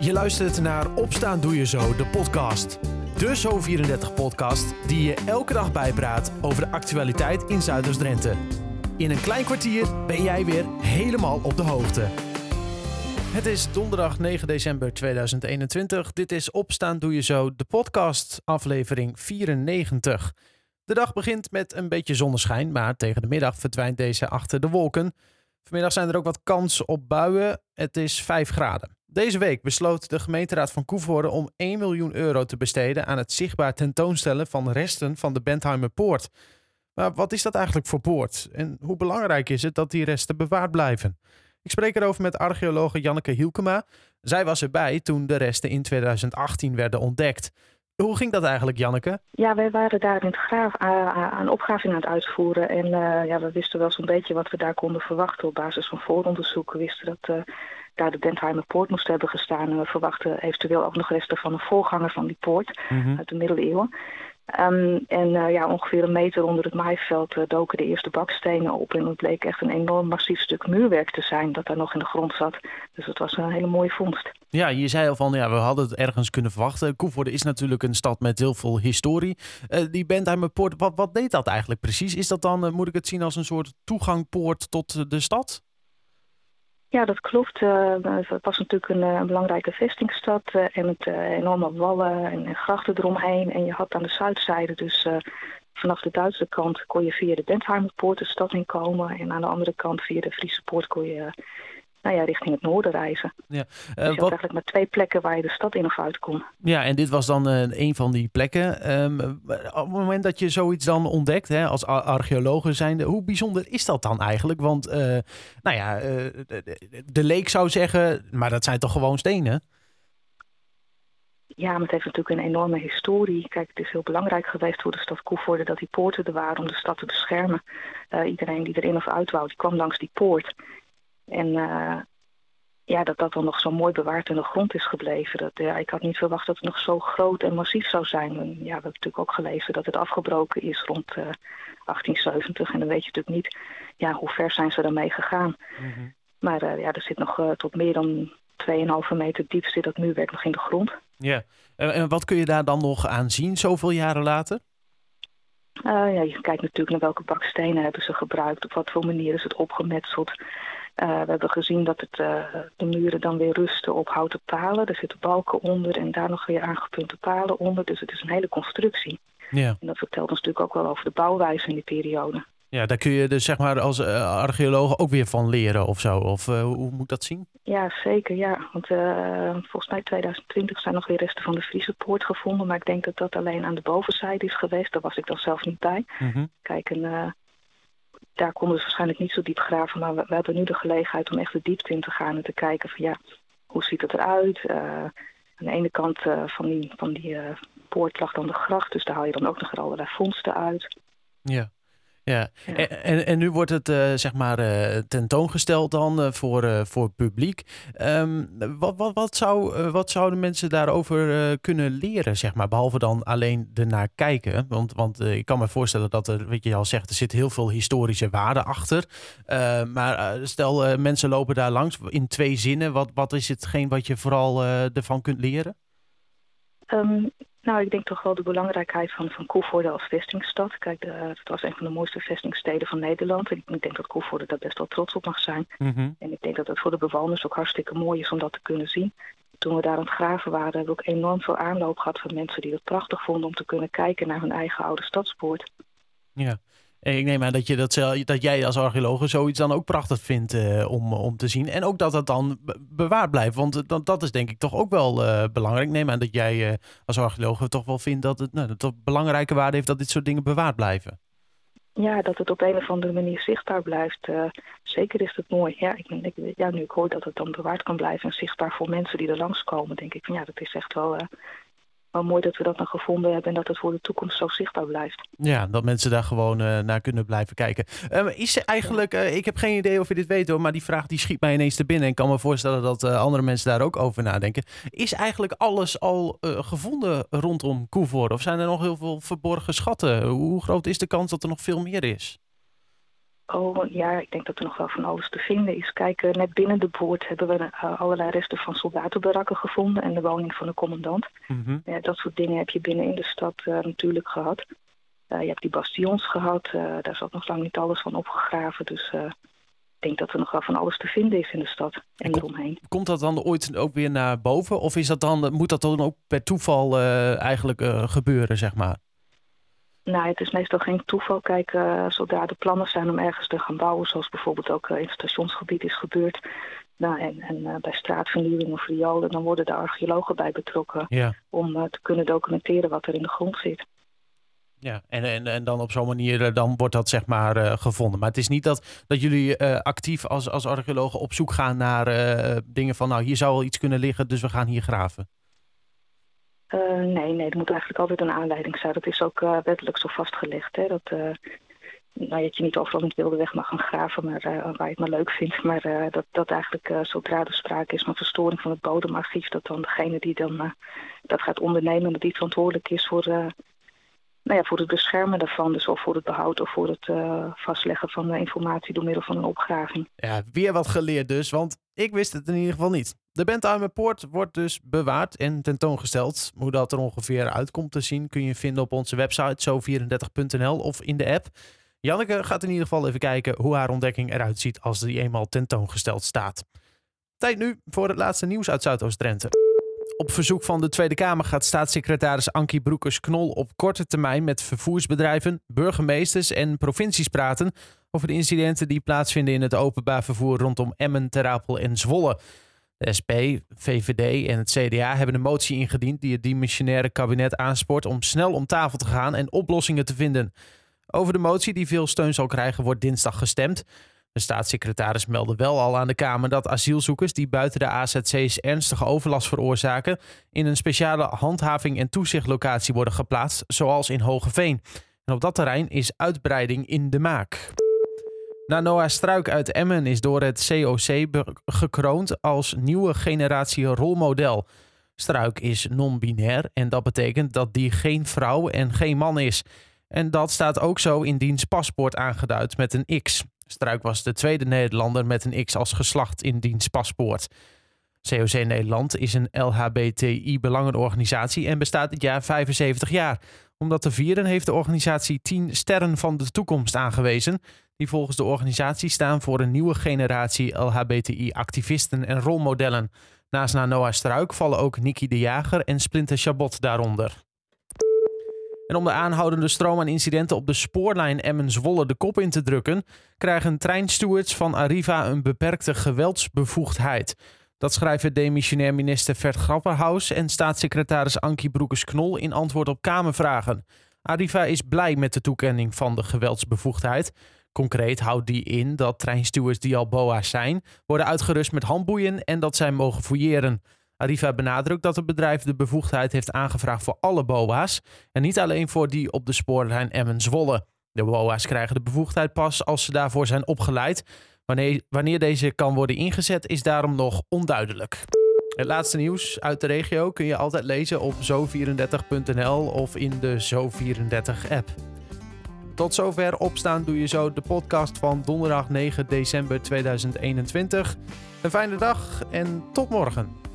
Je luistert naar Opstaan Doe Je Zo, de podcast. De Zo34-podcast die je elke dag bijpraat over de actualiteit in Zuiders-Drenthe. In een klein kwartier ben jij weer helemaal op de hoogte. Het is donderdag 9 december 2021. Dit is Opstaan Doe Je Zo, de podcast, aflevering 94. De dag begint met een beetje zonneschijn, maar tegen de middag verdwijnt deze achter de wolken. Vanmiddag zijn er ook wat kans op buien. Het is 5 graden. Deze week besloot de gemeenteraad van Koevoorde om 1 miljoen euro te besteden aan het zichtbaar tentoonstellen van resten van de Bentheimer Poort. Maar wat is dat eigenlijk voor poort? En hoe belangrijk is het dat die resten bewaard blijven? Ik spreek erover met archeologe Janneke Hielkema. Zij was erbij toen de resten in 2018 werden ontdekt. Hoe ging dat eigenlijk, Janneke? Ja, wij waren daar in het graaf, aan opgraving aan het uitvoeren. En uh, ja, we wisten wel zo'n beetje wat we daar konden verwachten. Op basis van vooronderzoek we wisten dat uh, daar de Bentheimer Poort moest hebben gestaan. En we verwachten eventueel ook nog resten van een voorganger van die poort mm -hmm. uit de middeleeuwen. Um, en uh, ja, ongeveer een meter onder het maaiveld uh, doken de eerste bakstenen op. En het bleek echt een enorm massief stuk muurwerk te zijn dat daar nog in de grond zat. Dus het was een hele mooie vondst. Ja, je zei al van ja, we hadden het ergens kunnen verwachten. Koevoorde is natuurlijk een stad met heel veel historie. Uh, die Bentheimer Poort, wat, wat deed dat eigenlijk precies? Is dat dan, moet ik het zien als een soort toegangpoort tot de stad? Ja, dat klopt. Uh, het was natuurlijk een, een belangrijke vestingstad uh, en met enorme wallen en, en, grachten eromheen. En je had aan de zuidzijde dus vanaf de Duitse kant kon je via de Bentheimerpoort de stad inkomen. En aan de andere kant via de Friese poort kon je nou ja, richting het noorden reizen. Ja. Uh, dus je wat... had eigenlijk maar twee plekken waar je de stad in of uit kon. Ja, en dit was dan uh, een van die plekken. Um, op het moment dat je zoiets dan ontdekt, hè, als archeologen zijnde, hoe bijzonder is dat dan eigenlijk? Want, uh, nou ja, de, de leek zou zeggen, maar dat zijn toch gewoon stenen? Ja, maar het heeft natuurlijk een enorme historie. Kijk, het is heel belangrijk geweest voor de stad Koevoorde dat die poorten er waren om de stad te beschermen. iedereen die erin of uit wou, die kwam langs die poort. En uh, ja, dat dat dan nog zo mooi bewaard in de grond is gebleven. Dat, ja, ik had niet verwacht dat het nog zo groot en massief zou zijn. En, ja, we hebben natuurlijk ook gelezen dat het afgebroken is rond uh, 1870. En dan weet je natuurlijk niet ja, hoe ver zijn ze daarmee gegaan. Mm -hmm. Maar uh, ja, er zit nog uh, tot meer dan 2,5 meter diep zit dat muurwerk nog in de grond. Ja, en, en wat kun je daar dan nog aan zien zoveel jaren later? Ja, je kijkt natuurlijk naar welke bakstenen hebben ze gebruikt, op wat voor manier is het opgemetseld. Uh, we hebben gezien dat het, uh, de muren dan weer rusten op houten palen. Er zitten balken onder en daar nog weer aangepunte palen onder. Dus het is een hele constructie. Ja. En dat vertelt ons natuurlijk ook wel over de bouwwijze in die periode. Ja, daar kun je dus zeg maar als uh, archeoloog ook weer van leren of zo. Of hoe moet dat zien? Ja, zeker. Ja. Want volgens mij 2020 zijn nog weer resten van de Friese poort gevonden. Maar ik denk dat dat alleen aan de bovenzijde is geweest. Daar was ik dan zelf niet bij. Mm -hmm. Kijk, en daar konden ze waarschijnlijk niet zo diep graven, maar we, hebben nu de gelegenheid om echt de diepte in te gaan en te kijken van ja, hoe ziet het eruit? Uh, aan de ene kant uh, van die, van die uh, poort lag dan de gracht, dus daar haal je dan ook nog allerlei vondsten uit. Ja. Ja, En, en, en, nu wordt het uh, zeg maar uh, tentoongesteld dan uh, voor, voor het publiek. Um, wat, wat, wat, zou, wat zouden mensen daarover kunnen leren, zeg maar, behalve dan alleen ernaar kijken? Want, want ik kan me voorstellen dat er, wat je al zegt, er zit heel veel historische waarde achter. maar stel, mensen lopen daar langs in twee zinnen. Wat, wat is hetgeen wat je vooral ervan kunt leren? Um, nou, ik denk toch wel de belangrijkheid van, van Koevoorde als vestingstad. Kijk, de, het was een van de mooiste vestingsteden van Nederland. En ik denk dat Koevoorde daar best wel trots op mag zijn. Mm -hmm. En ik denk dat het voor de bewoners ook hartstikke mooi is om dat te kunnen zien. Toen we daar aan het graven waren, hebben we ook enorm veel aanloop gehad van mensen die het prachtig vonden om te kunnen kijken naar hun eigen oude stadspoort. Ja, ik neem aan dat, je dat, dat jij als archeoloog zoiets dan ook prachtig vindt uh, om, om te zien. En ook dat dat dan bewaard blijft. Want dat, dat is denk ik toch ook wel uh, belangrijk. Neem aan dat jij als archeoloog toch wel vindt dat het, nou, dat het belangrijke waarde heeft dat dit soort dingen bewaard blijven. Ja, dat het op een of andere manier zichtbaar blijft. zeker is het mooi. Ja, ik, ik, ja, nu ik hoor dat het dan bewaard kan blijven en zichtbaar voor mensen die er langskomen, denk ik van ja, dat is echt wel wel mooi dat we dat dan gevonden hebben en dat het voor de toekomst zo zichtbaar blijft. Ja, dat mensen daar gewoon uh, naar kunnen blijven kijken. Um, is eigenlijk, uh, ik heb geen idee of je dit weet hoor, maar die vraag die schiet mij ineens te binnen. En ik kan me voorstellen dat andere mensen daar ook over nadenken. Is eigenlijk alles al gevonden rondom Koevoorde? Of zijn er nog heel veel verborgen schatten? Hoe groot is de kans dat er nog veel meer is? Oh ja, ik denk dat er nog wel van alles te vinden is. Kijk, eh, net binnen de boord hebben we uh, allerlei resten van soldatenbarakken gevonden en de woning van de commandant. Ja, dat soort dingen heb je binnen in de stad uh, natuurlijk gehad. je hebt die bastions gehad, daar zat nog lang niet alles van opgegraven. Dus ik denk dat er nog wel van alles te vinden is in de stad en eromheen. Komt dat dan ooit ook weer naar boven? Of is dat dan, moet dat dan ook per toeval eigenlijk gebeuren, zeg maar? Nou, het is meestal geen toeval. Kijk, uh, zodra de plannen zijn om ergens te gaan bouwen, zoals bijvoorbeeld ook uh, in het stationsgebied is gebeurd, nou, en, en uh, bij straatvernieuwing of riolen, dan worden de archeologen bij betrokken ja. om te kunnen documenteren wat er in de grond zit. Ja, en, en, en dan op zo'n manier dan wordt dat zeg maar gevonden. Maar het is niet dat, dat jullie actief als, als archeologen op zoek gaan naar dingen van, nou, hier zou wel iets kunnen liggen, dus we gaan hier graven. Uh, nee, nee, er moet eigenlijk altijd een aanleiding zijn. Dat is ook uh, wettelijk zo vastgelegd. Hè? Dat, uh, nou, je niet overal het wilde weg mag gaan graven maar, waar je het maar leuk vindt. Maar dat, dat eigenlijk zodra er sprake is van verstoring van het bodemarchief... dat dan degene die dan dat gaat ondernemen... dat die verantwoordelijk is voor, nou ja, voor het beschermen daarvan. Dus of voor het behoud of voor het vastleggen van informatie door middel van een opgraving. Ja, weer wat geleerd dus, want ik wist het in ieder geval niet. De Bentheimer Poort wordt dus bewaard en tentoongesteld. Hoe dat er ongeveer uitkomt te zien kun je vinden op onze website zo34.nl of in de app. Janneke gaat in ieder geval even kijken hoe haar ontdekking eruit ziet als die eenmaal tentoongesteld staat. Tijd nu voor het laatste nieuws uit Zuidoost-Drenthe. Op verzoek van de Tweede Kamer gaat staatssecretaris Ankie Broekers-Knol op korte termijn met vervoersbedrijven, burgemeesters en provincies praten over de incidenten die plaatsvinden in het openbaar vervoer rondom Emmen, Terapel en Zwolle. De SP, VVD en het CDA hebben een motie ingediend die het dimissionaire kabinet aanspoort om snel om tafel te gaan en oplossingen te vinden. Over de motie die veel steun zal krijgen wordt dinsdag gestemd. De staatssecretaris meldde wel al aan de Kamer dat asielzoekers die buiten de AZC's ernstige overlast veroorzaken in een speciale handhaving- en toezichtlocatie worden geplaatst, zoals in Hogeveen. En op dat terrein is uitbreiding in de maak. Na Noah Struik uit Emmen is door het COC gekroond als nieuwe generatie rolmodel. Struik is non-binair en dat betekent dat die geen vrouw en geen man is. En dat staat ook zo in diens paspoort aangeduid met een X. Struik was de tweede Nederlander met een X als geslacht in diens paspoort. COC Nederland is een LHBTI-belangenorganisatie en bestaat dit jaar 75 jaar. Om dat te vieren heeft de organisatie 10 sterren van de toekomst aangewezen die volgens de organisatie staan voor een nieuwe generatie LHBTI-activisten en rolmodellen. Naast Noah Struik vallen ook Nicky de Jager en Splinter Chabot daaronder. En om de aanhoudende stroom aan incidenten op de spoorlijn Emmen-Zwolle de kop in te drukken, krijgen treinstewards van Arriva een beperkte geweldsbevoegdheid. Dat schrijven demissionair minister Vert Grapperhaus en staatssecretaris Ankie Broekers-Knol in antwoord op Kamervragen. Arriva is blij met de toekenning van de geweldsbevoegdheid. Concreet houdt die in dat treinstewards die al BOA's zijn, worden uitgerust met handboeien en dat zij mogen fouilleren. Arriva benadrukt dat het bedrijf de bevoegdheid heeft aangevraagd voor alle BOA's en niet alleen voor die op de spoorlijn Emmen-Zwolle. De BOA's krijgen de bevoegdheid pas als ze daarvoor zijn opgeleid. Wanneer, wanneer deze kan worden ingezet is daarom nog onduidelijk. Het laatste nieuws uit de regio kun je altijd lezen op zo34.nl of in de Zo34-app. Tot zover opstaan doe je zo de podcast van donderdag 9 december 2021. Een fijne dag en tot morgen.